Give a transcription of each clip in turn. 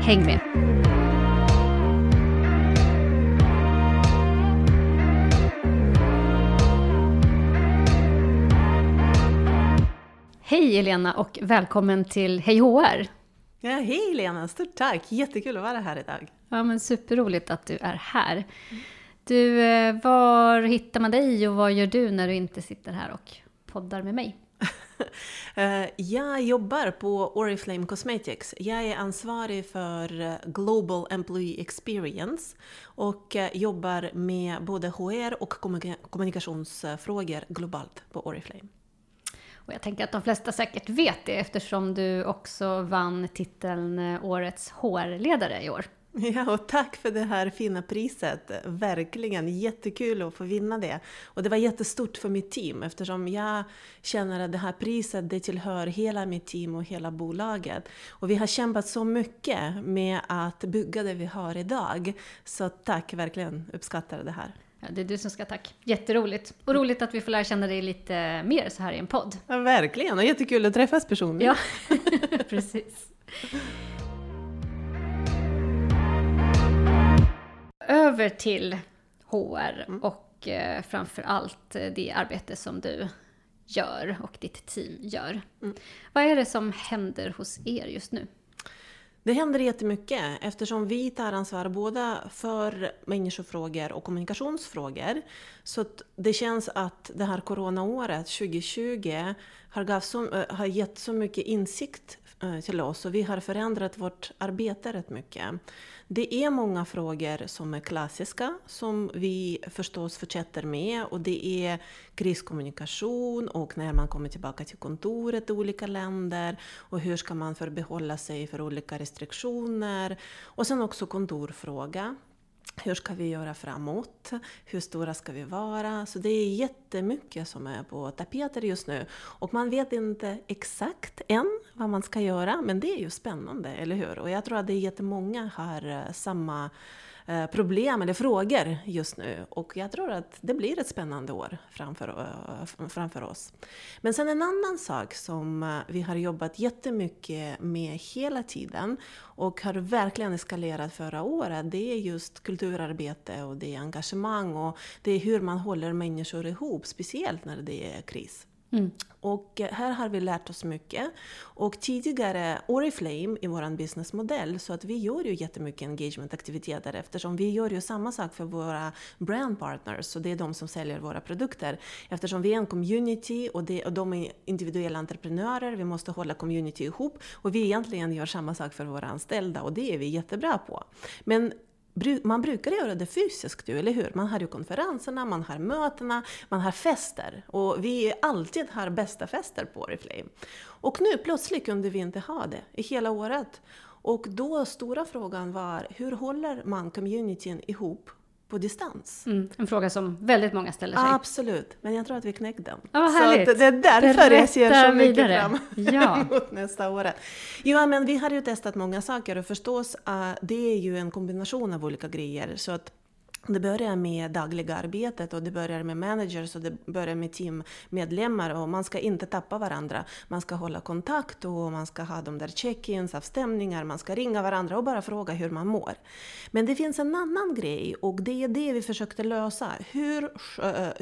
Häng med! Hej Elena och välkommen till Hej HR! Ja, hej Lena, stort tack! Jättekul att vara här idag. Ja, men superroligt att du är här. Du, eh, var hittar man dig och vad gör du när du inte sitter här och poddar med mig? Eh, jag jobbar på Oriflame Cosmetics. Jag är ansvarig för eh, Global Employee Experience och eh, jobbar med både HR och kommunikationsfrågor globalt på Oriflame. Och jag tänker att de flesta säkert vet det eftersom du också vann titeln Årets HR-ledare i år. Ja, och tack för det här fina priset. Verkligen jättekul att få vinna det. Och det var jättestort för mitt team eftersom jag känner att det här priset det tillhör hela mitt team och hela bolaget. Och vi har kämpat så mycket med att bygga det vi har idag. Så tack, verkligen uppskattar det här. Ja, det är du som ska tack. Jätteroligt. Och roligt att vi får lära känna dig lite mer så här i en podd. Ja, verkligen, och jättekul att träffas personligen. Ja, precis. Över till HR mm. och eh, framför allt eh, det arbete som du gör och ditt team gör. Mm. Vad är det som händer hos er just nu? Det händer jättemycket eftersom vi tar ansvar både för människofrågor och kommunikationsfrågor. Så det känns att det här coronaåret 2020 har, så, eh, har gett så mycket insikt Eh, till oss och vi har förändrat vårt arbete rätt mycket. Det är många frågor som är klassiska som vi förstås fortsätter med och det är kriskommunikation och när man kommer tillbaka till kontoret i olika länder och hur ska man förbehålla sig för olika restriktioner och sen också kontorfråga hur ska vi göra framåt? Hur stora ska vi vara? Så det är jättemycket som är på tapeter just nu. Och man vet inte exakt än vad man ska göra, men det är ju spännande, eller hur? Och jag tror att det är jättemånga har eh, samma Eh, problem eller frågor just nu. Och jag tror att det blir ett spännande år framför, eh, framför oss. Men sen en annan sak som eh, vi har jobbat jättemycket med hela tiden och har verkligen eskalerat förra året, det är just kulturarbete och det är engagemang och det är hur man håller människor ihop, speciellt när det är kris. Mm. Och eh, här har vi lärt oss mycket. Och tidigare, Oriflame i vår businessmodell, så att vi gör ju jättemycket engagementaktiviteter eftersom vi gör ju samma sak för våra brand partners, så det är de som säljer våra produkter. Eftersom vi är en community och, det, och de är individuella entreprenörer, vi måste hålla community ihop och vi egentligen gör samma sak för våra anställda och det är vi jättebra på. Men man brukar göra det fysiskt ju, eller hur? Man har ju konferenserna, man har mötena, man har fester. Och vi alltid har bästa fester på Oriflame. Och nu plötsligt kunde vi inte ha det i hela året. Och då stora frågan var, hur håller man communityn ihop på distans. Mm, en fråga som väldigt många ställer sig. Absolut, men jag tror att vi knäckte den. Härligt. Så det är därför Berätta jag ser så mycket vidare. fram ja. emot nästa året. Ja, men vi har ju testat många saker och förstås, uh, det är ju en kombination av olika grejer. Så att det börjar med dagliga arbetet och det börjar med managers och det börjar med teammedlemmar och man ska inte tappa varandra. Man ska hålla kontakt och man ska ha de där check-ins, avstämningar, man ska ringa varandra och bara fråga hur man mår. Men det finns en annan grej och det är det vi försökte lösa. Hur,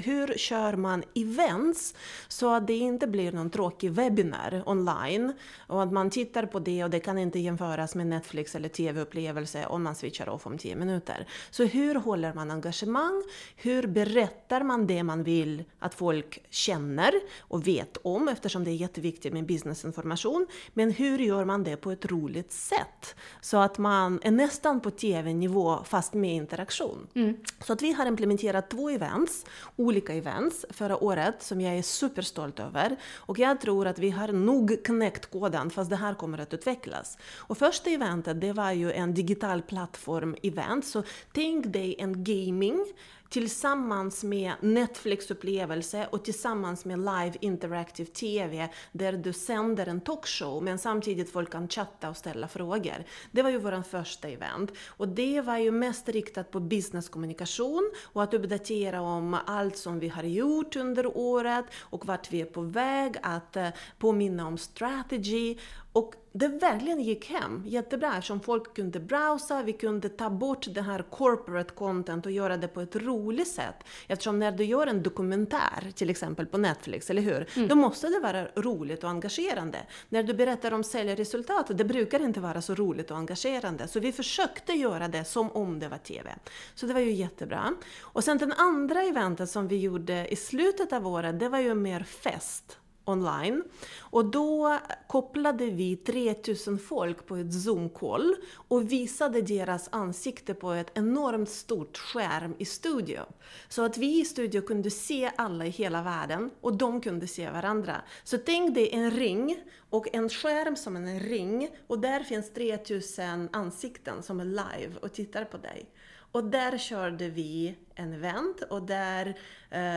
hur kör man events så att det inte blir någon tråkig webbinar online och att man tittar på det och det kan inte jämföras med Netflix eller TV-upplevelse om man switchar off om 10 minuter. Så hur håller man engagemang? Hur berättar man det man vill att folk känner och vet om eftersom det är jätteviktigt med businessinformation. Men hur gör man det på ett roligt sätt? Så att man är nästan på TV-nivå fast med interaktion. Mm. Så att vi har implementerat två events, olika events förra året som jag är superstolt över. Och jag tror att vi har nog knäckt koden fast det här kommer att utvecklas. Och första eventet det var ju en digital plattform-event. Så tänk dig en gaming tillsammans med Netflix-upplevelse och tillsammans med live interactive TV där du sänder en talkshow men samtidigt folk kan chatta och ställa frågor. Det var ju vår första event och det var ju mest riktat på businesskommunikation och att uppdatera om allt som vi har gjort under året och vart vi är på väg, att eh, påminna om strategy och det verkligen gick hem jättebra eftersom folk kunde browsa, vi kunde ta bort det här corporate content och göra det på ett roligt sätt. Eftersom när du gör en dokumentär, till exempel på Netflix, eller hur? Mm. Då måste det vara roligt och engagerande. När du berättar om säljresultat, det brukar inte vara så roligt och engagerande. Så vi försökte göra det som om det var TV. Så det var ju jättebra. Och sen den andra eventet som vi gjorde i slutet av året, det var ju mer fest online. Och då kopplade vi 3000 folk på ett Zoom-call och visade deras ansikte på ett enormt stort skärm i studio. Så att vi i studio kunde se alla i hela världen och de kunde se varandra. Så tänk dig en ring och en skärm som en ring och där finns 3000 ansikten som är live och tittar på dig. Och där körde vi en event och där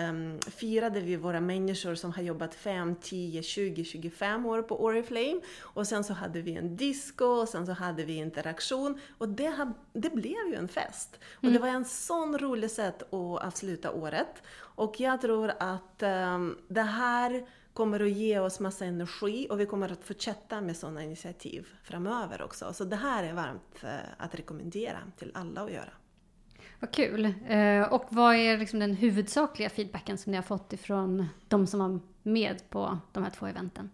um, firade vi våra människor som har jobbat 5, 10, 20, 25 år på Oriflame. Och sen så hade vi en disco och sen så hade vi interaktion. Och det, har, det blev ju en fest. Och mm. det var en sån rolig sätt att avsluta året. Och jag tror att um, det här kommer att ge oss massa energi och vi kommer att fortsätta med sådana initiativ framöver också. Så det här är varmt uh, att rekommendera till alla att göra. Vad kul. Eh, och vad är liksom den huvudsakliga feedbacken som ni har fått ifrån de som var med på de här två eventen?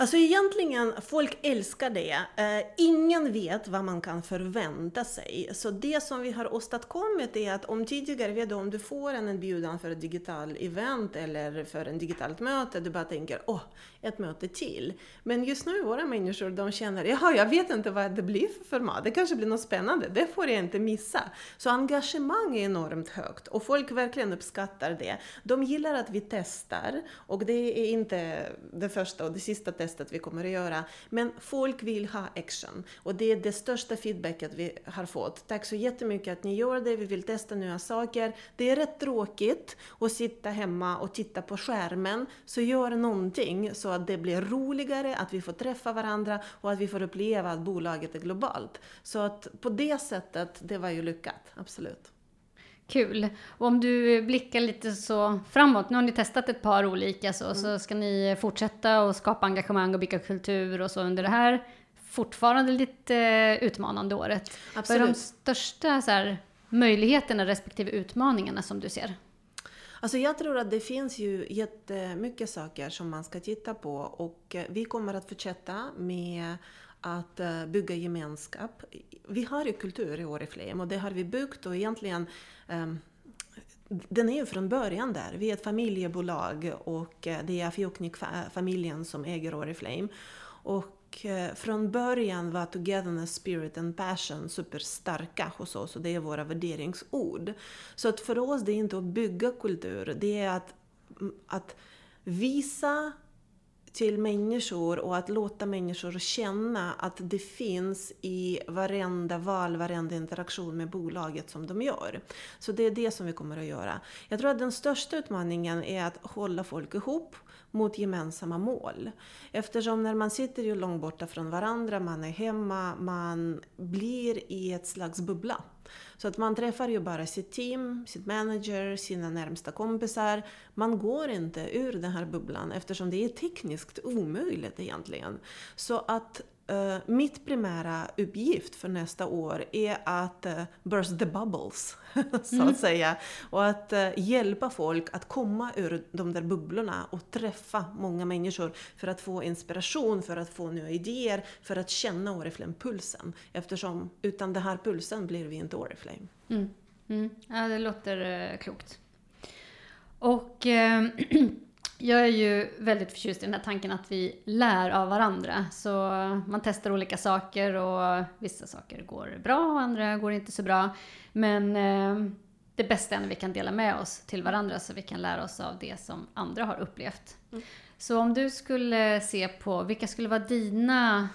Alltså egentligen, folk älskar det. Eh, ingen vet vad man kan förvänta sig. Så det som vi har åstadkommit är att om tidigare, vet du, om du får en inbjudan för ett digitalt event eller för ett digitalt möte, du bara tänker åh, ett möte till. Men just nu, våra människor, de känner, jaha, jag vet inte vad det blir för format, det kanske blir något spännande, det får jag inte missa. Så engagemang är enormt högt och folk verkligen uppskattar det. De gillar att vi testar och det är inte det första och det sista testet testet vi kommer att göra. Men folk vill ha action och det är det största feedbacket vi har fått. Tack så jättemycket att ni gör det, vi vill testa nya saker. Det är rätt tråkigt att sitta hemma och titta på skärmen, så gör någonting så att det blir roligare, att vi får träffa varandra och att vi får uppleva att bolaget är globalt. Så att på det sättet, det var ju lyckat, absolut. Kul. Och om du blickar lite så framåt, nu har ni testat ett par olika så, mm. så ska ni fortsätta och skapa engagemang och bygga kultur och så under det här fortfarande lite eh, utmanande året. Absolut. Vad är de största så här, möjligheterna respektive utmaningarna som du ser? Alltså jag tror att det finns ju jättemycket saker som man ska titta på och eh, vi kommer att fortsätta med att eh, bygga gemenskap. Vi har ju kultur i Oriflame och det har vi byggt och egentligen um, den är ju från början där. Vi är ett familjebolag och eh, det är Afioknik-familjen som äger Oriflame. Och eh, från början var togetherness, spirit and passion superstarka hos oss och det är våra värderingsord. Så att för oss det är inte att bygga kultur, det är att, mm, att visa till människor och att låta människor känna att det finns i varenda val, varenda interaktion med bolaget som de gör. Så det är det som vi kommer att göra. Jag tror att den största utmaningen är att hålla folk ihop mot gemensamma mål. Eftersom när man sitter ju långt borta från varandra, man är hemma, man blir i ett slags bubbla. Så att man träffar ju bara sitt team, sitt manager, sina närmsta kompisar. Man går inte ur den här bubblan eftersom det är tekniskt omöjligt egentligen. Så att Uh, mitt primära uppgift för nästa år är att uh, burst the bubbles, så mm. att säga. Och att uh, hjälpa folk att komma ur de där bubblorna och träffa många människor för att få inspiration, för att få nya idéer, för att känna Oriflame-pulsen. Eftersom utan den här pulsen blir vi inte Oriflame. Mm. Mm. Ja, det låter klokt. Och jag är ju väldigt förtjust i den här tanken att vi lär av varandra. Så man testar olika saker och vissa saker går bra och andra går inte så bra. Men eh, det bästa är när vi kan dela med oss till varandra så vi kan lära oss av det som andra har upplevt. Mm. Så om du skulle se på, vilka skulle vara dina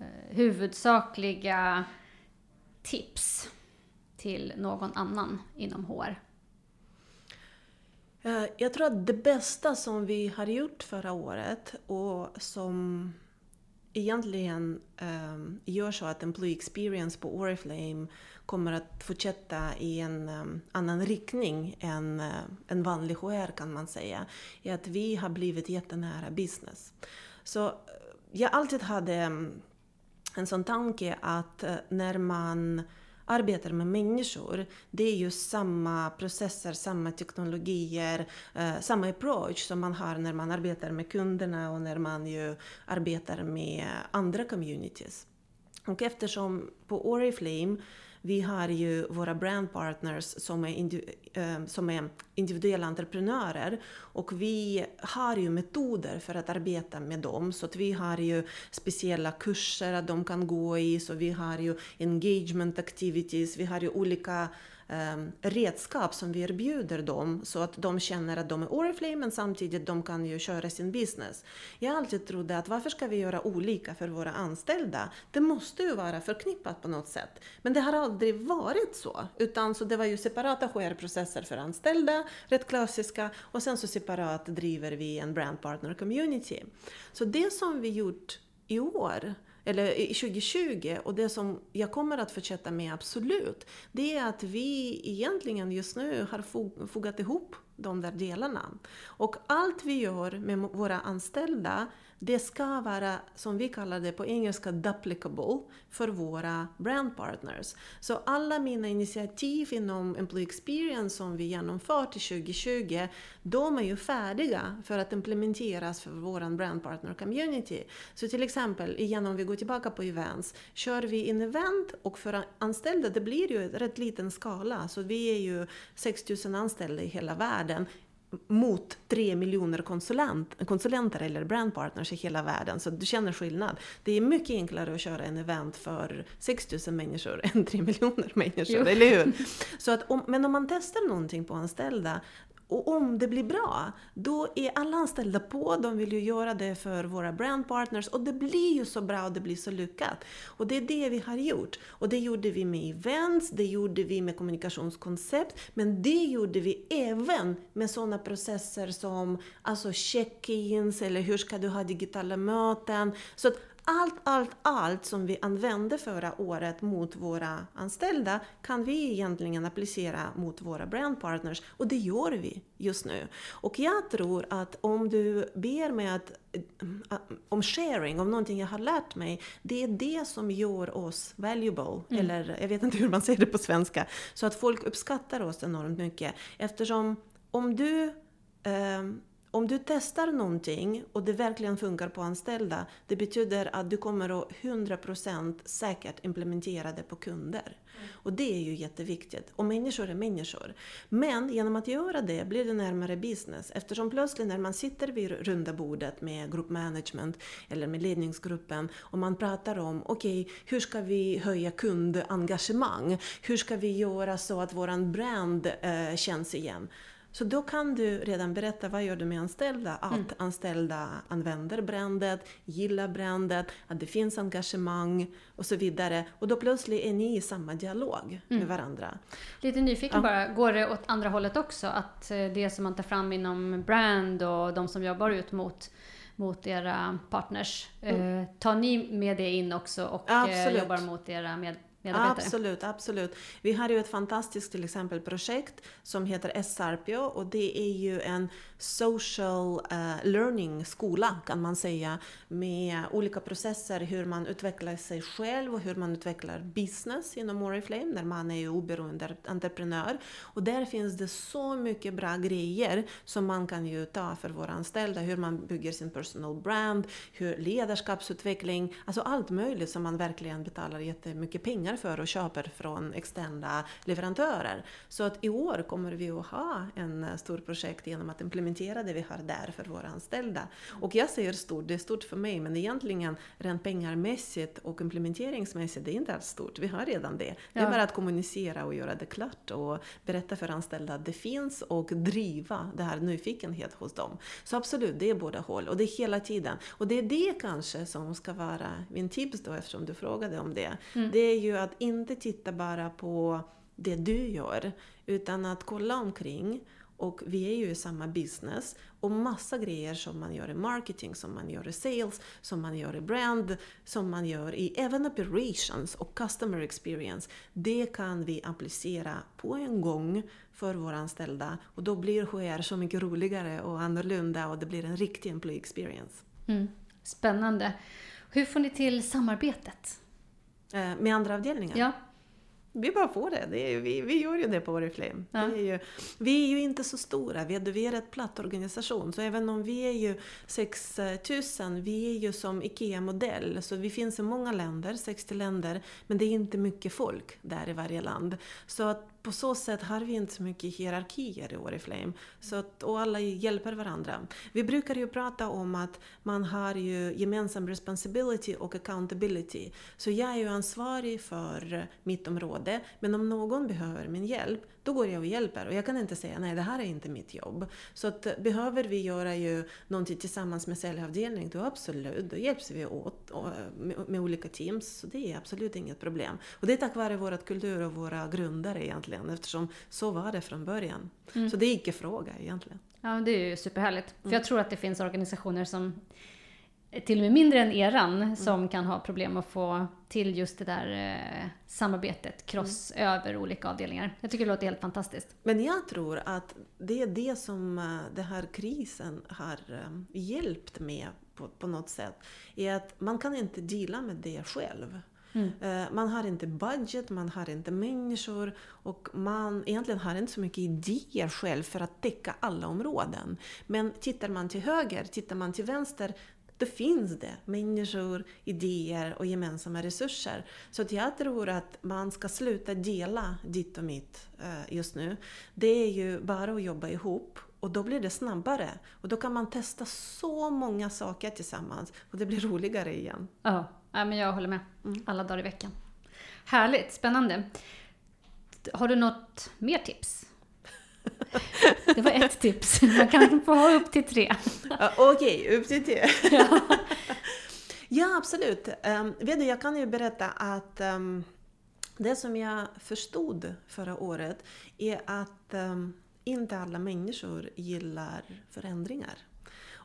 eh, huvudsakliga tips till någon annan inom HR? Eh, jag tror att det bästa som vi har gjort förra året och som egentligen um, gör så att Employee Experience på Oriflame kommer att fortsätta i en um, annan riktning än uh, en vanlig HR kan man säga, är att vi har blivit jättenära business. Så jag alltid hade um, en sån tanke att uh, när man arbetar med människor, det är ju samma processer, samma teknologier, eh, samma approach som man har när man arbetar med kunderna och när man ju arbetar med andra communities. Och eftersom på Oriflame vi har ju våra brandpartners som är, eh, som är individuella entreprenörer. Och vi har ju metoder för att arbeta med dem. Så att vi har ju speciella kurser att de kan gå i, så vi har ju engagement activities, vi har ju olika Ehm, redskap som vi erbjuder dem så att de känner att de är Oriflame men samtidigt de kan ju köra sin business. Jag har alltid trott att varför ska vi göra olika för våra anställda? Det måste ju vara förknippat på något sätt. Men det har aldrig varit så. Utan så det var ju separata HR-processer för anställda, rätt klassiska, och sen så separat driver vi en brand partner community. Så det som vi gjort i år eller 2020, och det som jag kommer att fortsätta med absolut, det är att vi egentligen just nu har fogat ihop de där delarna. Och allt vi gör med våra anställda det ska vara, som vi kallar det på engelska, duplicable för våra brandpartners. Så alla mina initiativ inom Employee Experience som vi genomför till 2020, de är ju färdiga för att implementeras för vår brandpartner community. Så till exempel, igen om vi går tillbaka på events, kör vi en event och för anställda, det blir ju en rätt liten skala, så vi är ju 6000 anställda i hela världen mot tre miljoner konsulent, konsulenter eller brandpartners i hela världen. Så du känner skillnad. Det är mycket enklare att köra en event för 6 000 människor än 3 miljoner människor, jo. eller hur? Så att om, men om man testar någonting på anställda, och om det blir bra, då är alla anställda på. De vill ju göra det för våra brandpartners och det blir ju så bra och det blir så lyckat. Och det är det vi har gjort. Och det gjorde vi med events, det gjorde vi med kommunikationskoncept, men det gjorde vi även med sådana processer som alltså check-ins eller hur ska du ha digitala möten. Så att allt, allt, allt som vi använde förra året mot våra anställda kan vi egentligen applicera mot våra brandpartners och det gör vi just nu. Och jag tror att om du ber mig att, äh, om sharing, om någonting jag har lärt mig, det är det som gör oss valuable, mm. eller jag vet inte hur man säger det på svenska, så att folk uppskattar oss enormt mycket. Eftersom om du um, om du testar någonting och det verkligen funkar på anställda, det betyder att du kommer att 100% säkert implementera det på kunder. Mm. Och det är ju jätteviktigt. Och människor är människor. Men genom att göra det blir det närmare business. Eftersom plötsligt när man sitter vid runda bordet med gruppmanagement eller med ledningsgruppen och man pratar om okej, okay, hur ska vi höja kundengagemang? Hur ska vi göra så att våran brand eh, känns igen? Så då kan du redan berätta vad gör du med anställda? Att mm. anställda använder brandet, gillar brandet, att det finns engagemang och så vidare. Och då plötsligt är ni i samma dialog mm. med varandra. Lite nyfiken ja. bara, går det åt andra hållet också? Att eh, det som man tar fram inom brand och de som jobbar ut mot mot era partners. Mm. Eh, tar ni med det in också och eh, jobbar mot era med, medarbetare? Absolut, absolut. Vi har ju ett fantastiskt till exempel projekt som heter SRPO och det är ju en social uh, learning skola kan man säga med olika processer hur man utvecklar sig själv och hur man utvecklar business inom Oriflame när man är oberoende entreprenör. Och där finns det så mycket bra grejer som man kan ju ta för våra anställda, hur man bygger sin personal brand, hur ledarskapsutveckling, alltså allt möjligt som man verkligen betalar jättemycket pengar för och köper från externa leverantörer. Så att i år kommer vi att ha en eh, stor projekt genom att implementera det vi har där för våra anställda. Och jag säger stort, det är stort för mig, men egentligen rent pengarmässigt och implementeringsmässigt, det är inte alls stort. Vi har redan det. Det är bara att kommunicera och göra det klart och berätta för anställda att det finns och driva det här nyfikenhet hos dem. Så absolut, det är båda håll och det är hela tiden. Och det är det kanske som ska vara min tips då eftersom du frågade om det. Det är ju att inte titta bara på det du gör utan att kolla omkring och vi är ju i samma business och massa grejer som man gör i marketing, som man gör i sales, som man gör i brand, som man gör i även operations och customer experience. Det kan vi applicera på en gång för våra anställda och då blir HR så mycket roligare och annorlunda och det blir en riktig employee experience. Mm. Spännande. Hur får ni till samarbetet? Eh, Med andra avdelningar. Ja. Vi bara får det. det är, vi, vi gör ju det på Oriflame. Ja. Det är ju, vi är ju inte så stora. Vi är, vi är platt organisation. Så även om vi är ju 6 000, vi är ju som IKEA-modell. Så vi finns i många länder, 60 länder. Men det är inte mycket folk där i varje land. Så att på så sätt har vi inte så mycket hierarkier i Oriflame. Så att, och alla hjälper varandra. Vi brukar ju prata om att man har ju gemensam responsibility och accountability. Så jag är ju ansvarig för mitt område, men om någon behöver min hjälp, då går jag och hjälper. Och jag kan inte säga nej, det här är inte mitt jobb. Så att, eh, behöver vi göra ju någonting tillsammans med säljavdelning, då absolut, då hjälps vi åt eh, med, med olika teams. Så det är absolut inget problem. Och det är tack vare vår kultur och våra grundare egentligen, eftersom så var det från början. Så det är icke fråga egentligen. Ja, det är ju superhärligt. För jag tror att det finns organisationer som till och med mindre än eran som kan ha problem att få till just det där eh, samarbetet, cross över olika avdelningar. Jag tycker det låter helt fantastiskt. Men jag tror att det är det som eh, den här krisen har eh, hjälpt med på, på något sätt. Är att man kan inte dela med det själv. Eh, Man har inte budget, man har inte människor och man egentligen har inte så mycket idéer själv för att täcka alla områden. Men tittar man till höger, tittar man till vänster, då finns det människor, idéer och gemensamma resurser. Så att jag tror att man ska sluta dela ditt och mitt eh, just nu. Det är ju bara att jobba ihop och då blir det snabbare. Och då kan man testa så många saker tillsammans och det blir roligare igen. Ja, ja men jag håller med. Alla dagar i veckan. Härligt, spännande. Har du något mer tips? Det var ett tips. Man kan få ha upp till tre. Ja, Okej, upp till det. ja, absolut. Um, vet du, jag kan ju berätta att ehm, det som jag förstod förra året är att ehm, inte alla människor gillar förändringar.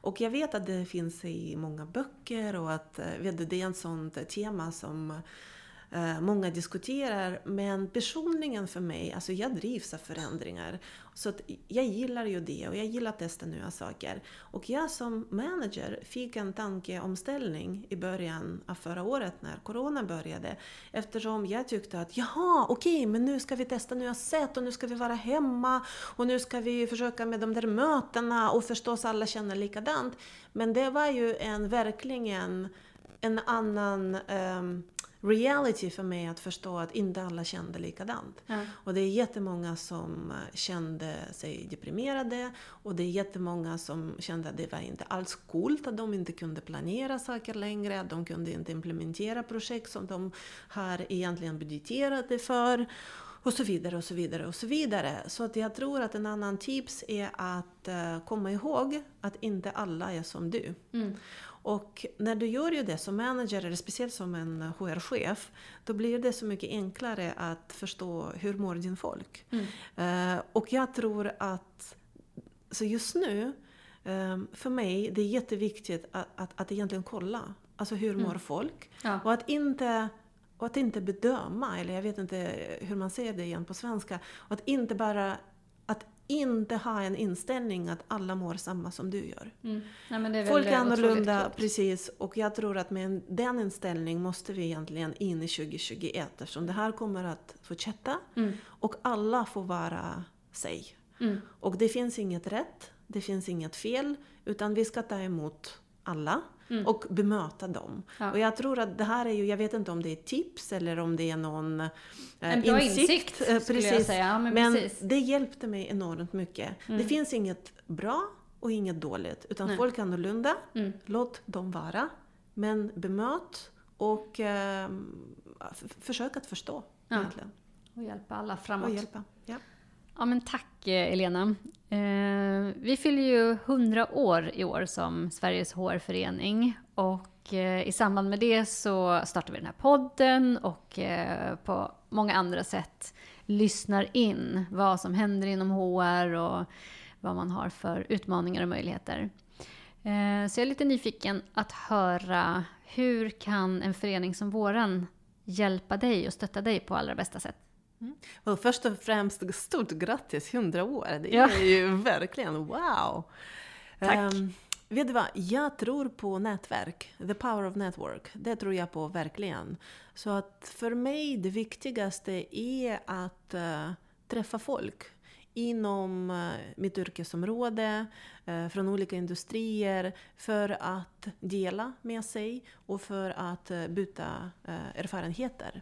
Och jag vet att det finns i många böcker och att eh, vet du, det är ett sånt tema som eh, Eh, många diskuterar. Men personligen för mig, alltså jag drivs av förändringar. Så att jag gillar ju det och jag gillar att testa nya saker. Och jag som manager fick en tankeomställning i början av förra året när Corona började. Eftersom jag tyckte att jaha, okej, men nu ska vi testa nya sätt och nu ska vi vara hemma och nu ska vi försöka med de där mötena och förstås alla känner likadant. Men det var ju en verkligen en annan ehm, reality för mig att förstå att inte alla kände likadant. Ja. Och det är jättemånga som kände sig deprimerade och det är jättemånga som kände att det var inte alls coolt att de inte kunde planera saker längre, att de kunde inte implementera projekt som de har egentligen budgeterade för och så vidare och så vidare och så vidare. Så att jag tror att en annan tips är att eh, komma ihåg att inte alla är som du. Mm. Och när du gör ju det som manager, eller speciellt som en HR-chef, då blir det så mycket enklare att förstå hur mår din folk. Mm. Eh, och jag tror att, så just nu, eh, för mig, det är jätteviktigt att, att, att egentligen kolla. Alltså hur mår folk? Ja. Och att inte och att inte bedöma, eller jag vet inte hur man säger det igen på svenska. Och att inte bara inte ha en inställning att alla mår samma som du gör. Mm. Nej, är Folk är annorlunda, precis. Och jag tror att med en- den inställningen måste vi egentligen in i 2021 eftersom det här kommer att fortsätta Mm. och alla får vara sig. Mm. Och det finns inget rätt, det finns inget fel, utan vi ska ta emot alla. Mm. och bemöta dem. Ja. Och jag tror att det här är ju, jag vet inte om det är tips eller om det är någon eh, en bra insikt. insikt eh, precis. Jag säga. Ja, men, men det hjälpte mig enormt mycket. Mm. Det finns inget bra och inget dåligt, utan Nej. folk är annorlunda. Mm. Låt dem vara. Men bemöt och eh, försök att förstå. Ja. Egentligen. Och hjälpa alla framåt. Och hjälpa, ja. Ja men tack Tack eh, Elena. Eh, vi fyller ju 100 år i år som Sveriges HR-förening och eh, i samband med det så startar vi den här podden och eh, på många andra sätt lyssnar in vad som händer inom HR och vad man har för utmaningar och möjligheter. Eh, så jag är lite nyfiken att höra hur kan en förening som våran hjälpa dig och stötta dig på allra bästa sätt? Mm. Och först och främst, stort grattis, 100 år! Det är ja. ju verkligen wow! Tack! Um, vet du vad, jag tror på nätverk, the power of network. Det tror jag på verkligen. Så att för mig det viktigaste är att uh, träffa folk inom uh, mitt yrkesområde, Eh, från olika industrier, för att dela med sig och för att eh, byta eh, erfarenheter.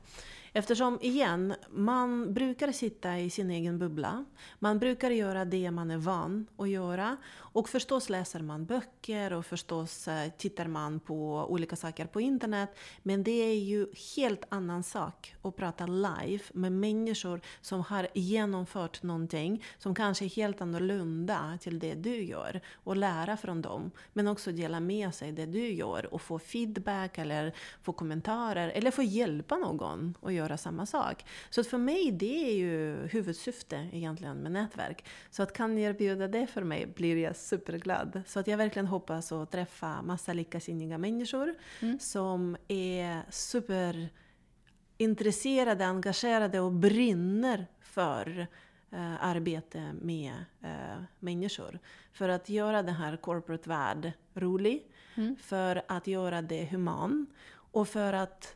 Eftersom, igen, man brukar sitta i sin egen bubbla. Man brukar göra det man är van att göra. Och förstås läser man böcker och förstås tittar man på olika saker på internet. Men det är ju helt annan sak att prata live med människor som har genomfört någonting som kanske är helt annorlunda till det du gör. Och lära från dem. Men också dela med sig det du gör och få feedback eller få kommentarer eller få hjälpa någon att göra samma sak. Så för mig det är ju huvudsyfte egentligen med nätverk. Så att kan ni erbjuda det för mig blir jag superglad. Så att jag verkligen hoppas att träffa massa likasinniga människor mm. som är superintresserade, engagerade och brinner för Uh, arbete med uh, människor. För att göra den här corporate värld rolig, mm. för att göra det human och för att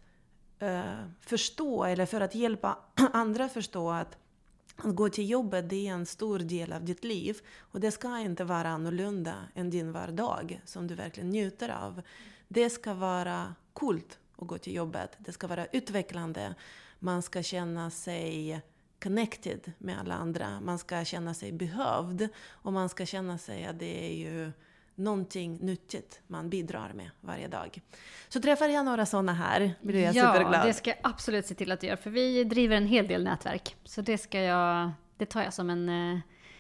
uh, förstå, eller för att hjälpa andra förstå att att gå till jobbet det är en stor del av ditt liv och det ska inte vara annorlunda än din vardag som du verkligen njuter av. Det ska vara coolt att gå till jobbet, det ska vara utvecklande, man ska känna sig connected med alla andra, man ska känna sig behövd och man ska känna sig att det är ju någonting nyttigt man bidrar med varje dag. Så träffar jag några sådana här blir jag ja, superglad. Ja, det ska jag absolut se till att du gör, för vi driver en hel del nätverk. Så det, ska jag, det tar jag som en, eh,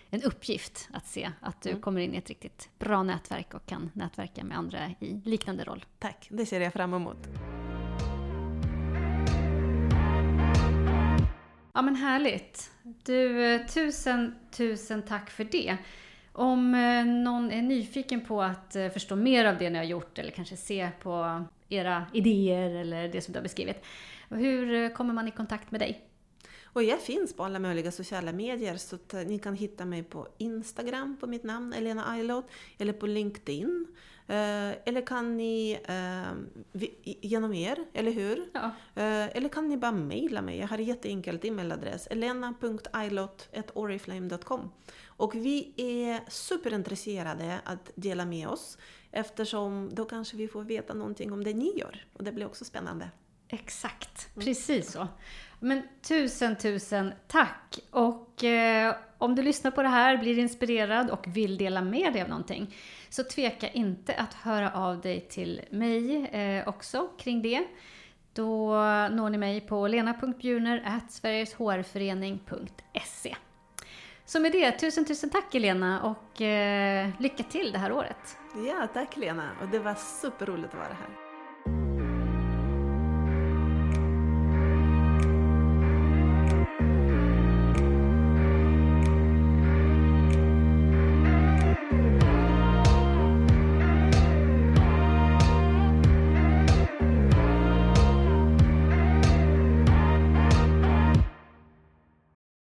en uppgift att se att du mm. kommer in i ett riktigt bra nätverk och kan nätverka med andra i liknande roll. Tack, det ser jag fram emot. Ja men härligt. Du, eh, tusen, tusen tack för det. Om eh, någon är nyfiken på att eh, förstå mer av det ni har gjort eller kanske se på era idéer eller det som du har beskrivit. Hur kommer man i kontakt med dig? Och jag finns på alla möjliga sociala medier så att ni kan hitta mig på Instagram på mitt namn, Elena Ailot, eller på LinkedIn. Eller kan ni genom er, eller hur? Ja. Eller kan ni bara mejla mig? Jag har jätteenkelt e-mailadress, elena.ailot.oriflame.com. Och vi är superintresserade att dela med oss eftersom då kanske vi får veta någonting om det ni gör. Och det blir också spännande. Exakt, precis så. Men tusen, tusen tack! Och eh, om du lyssnar på det här, blir inspirerad och vill dela med dig av någonting, så tveka inte att höra av dig till mig eh, också kring det. Då når ni mig på lena.bjurner.sverigeshrförening.se så med det, tusen tusen tack Elena och eh, lycka till det här året. Ja, tack Lena. Och det var superroligt att vara här.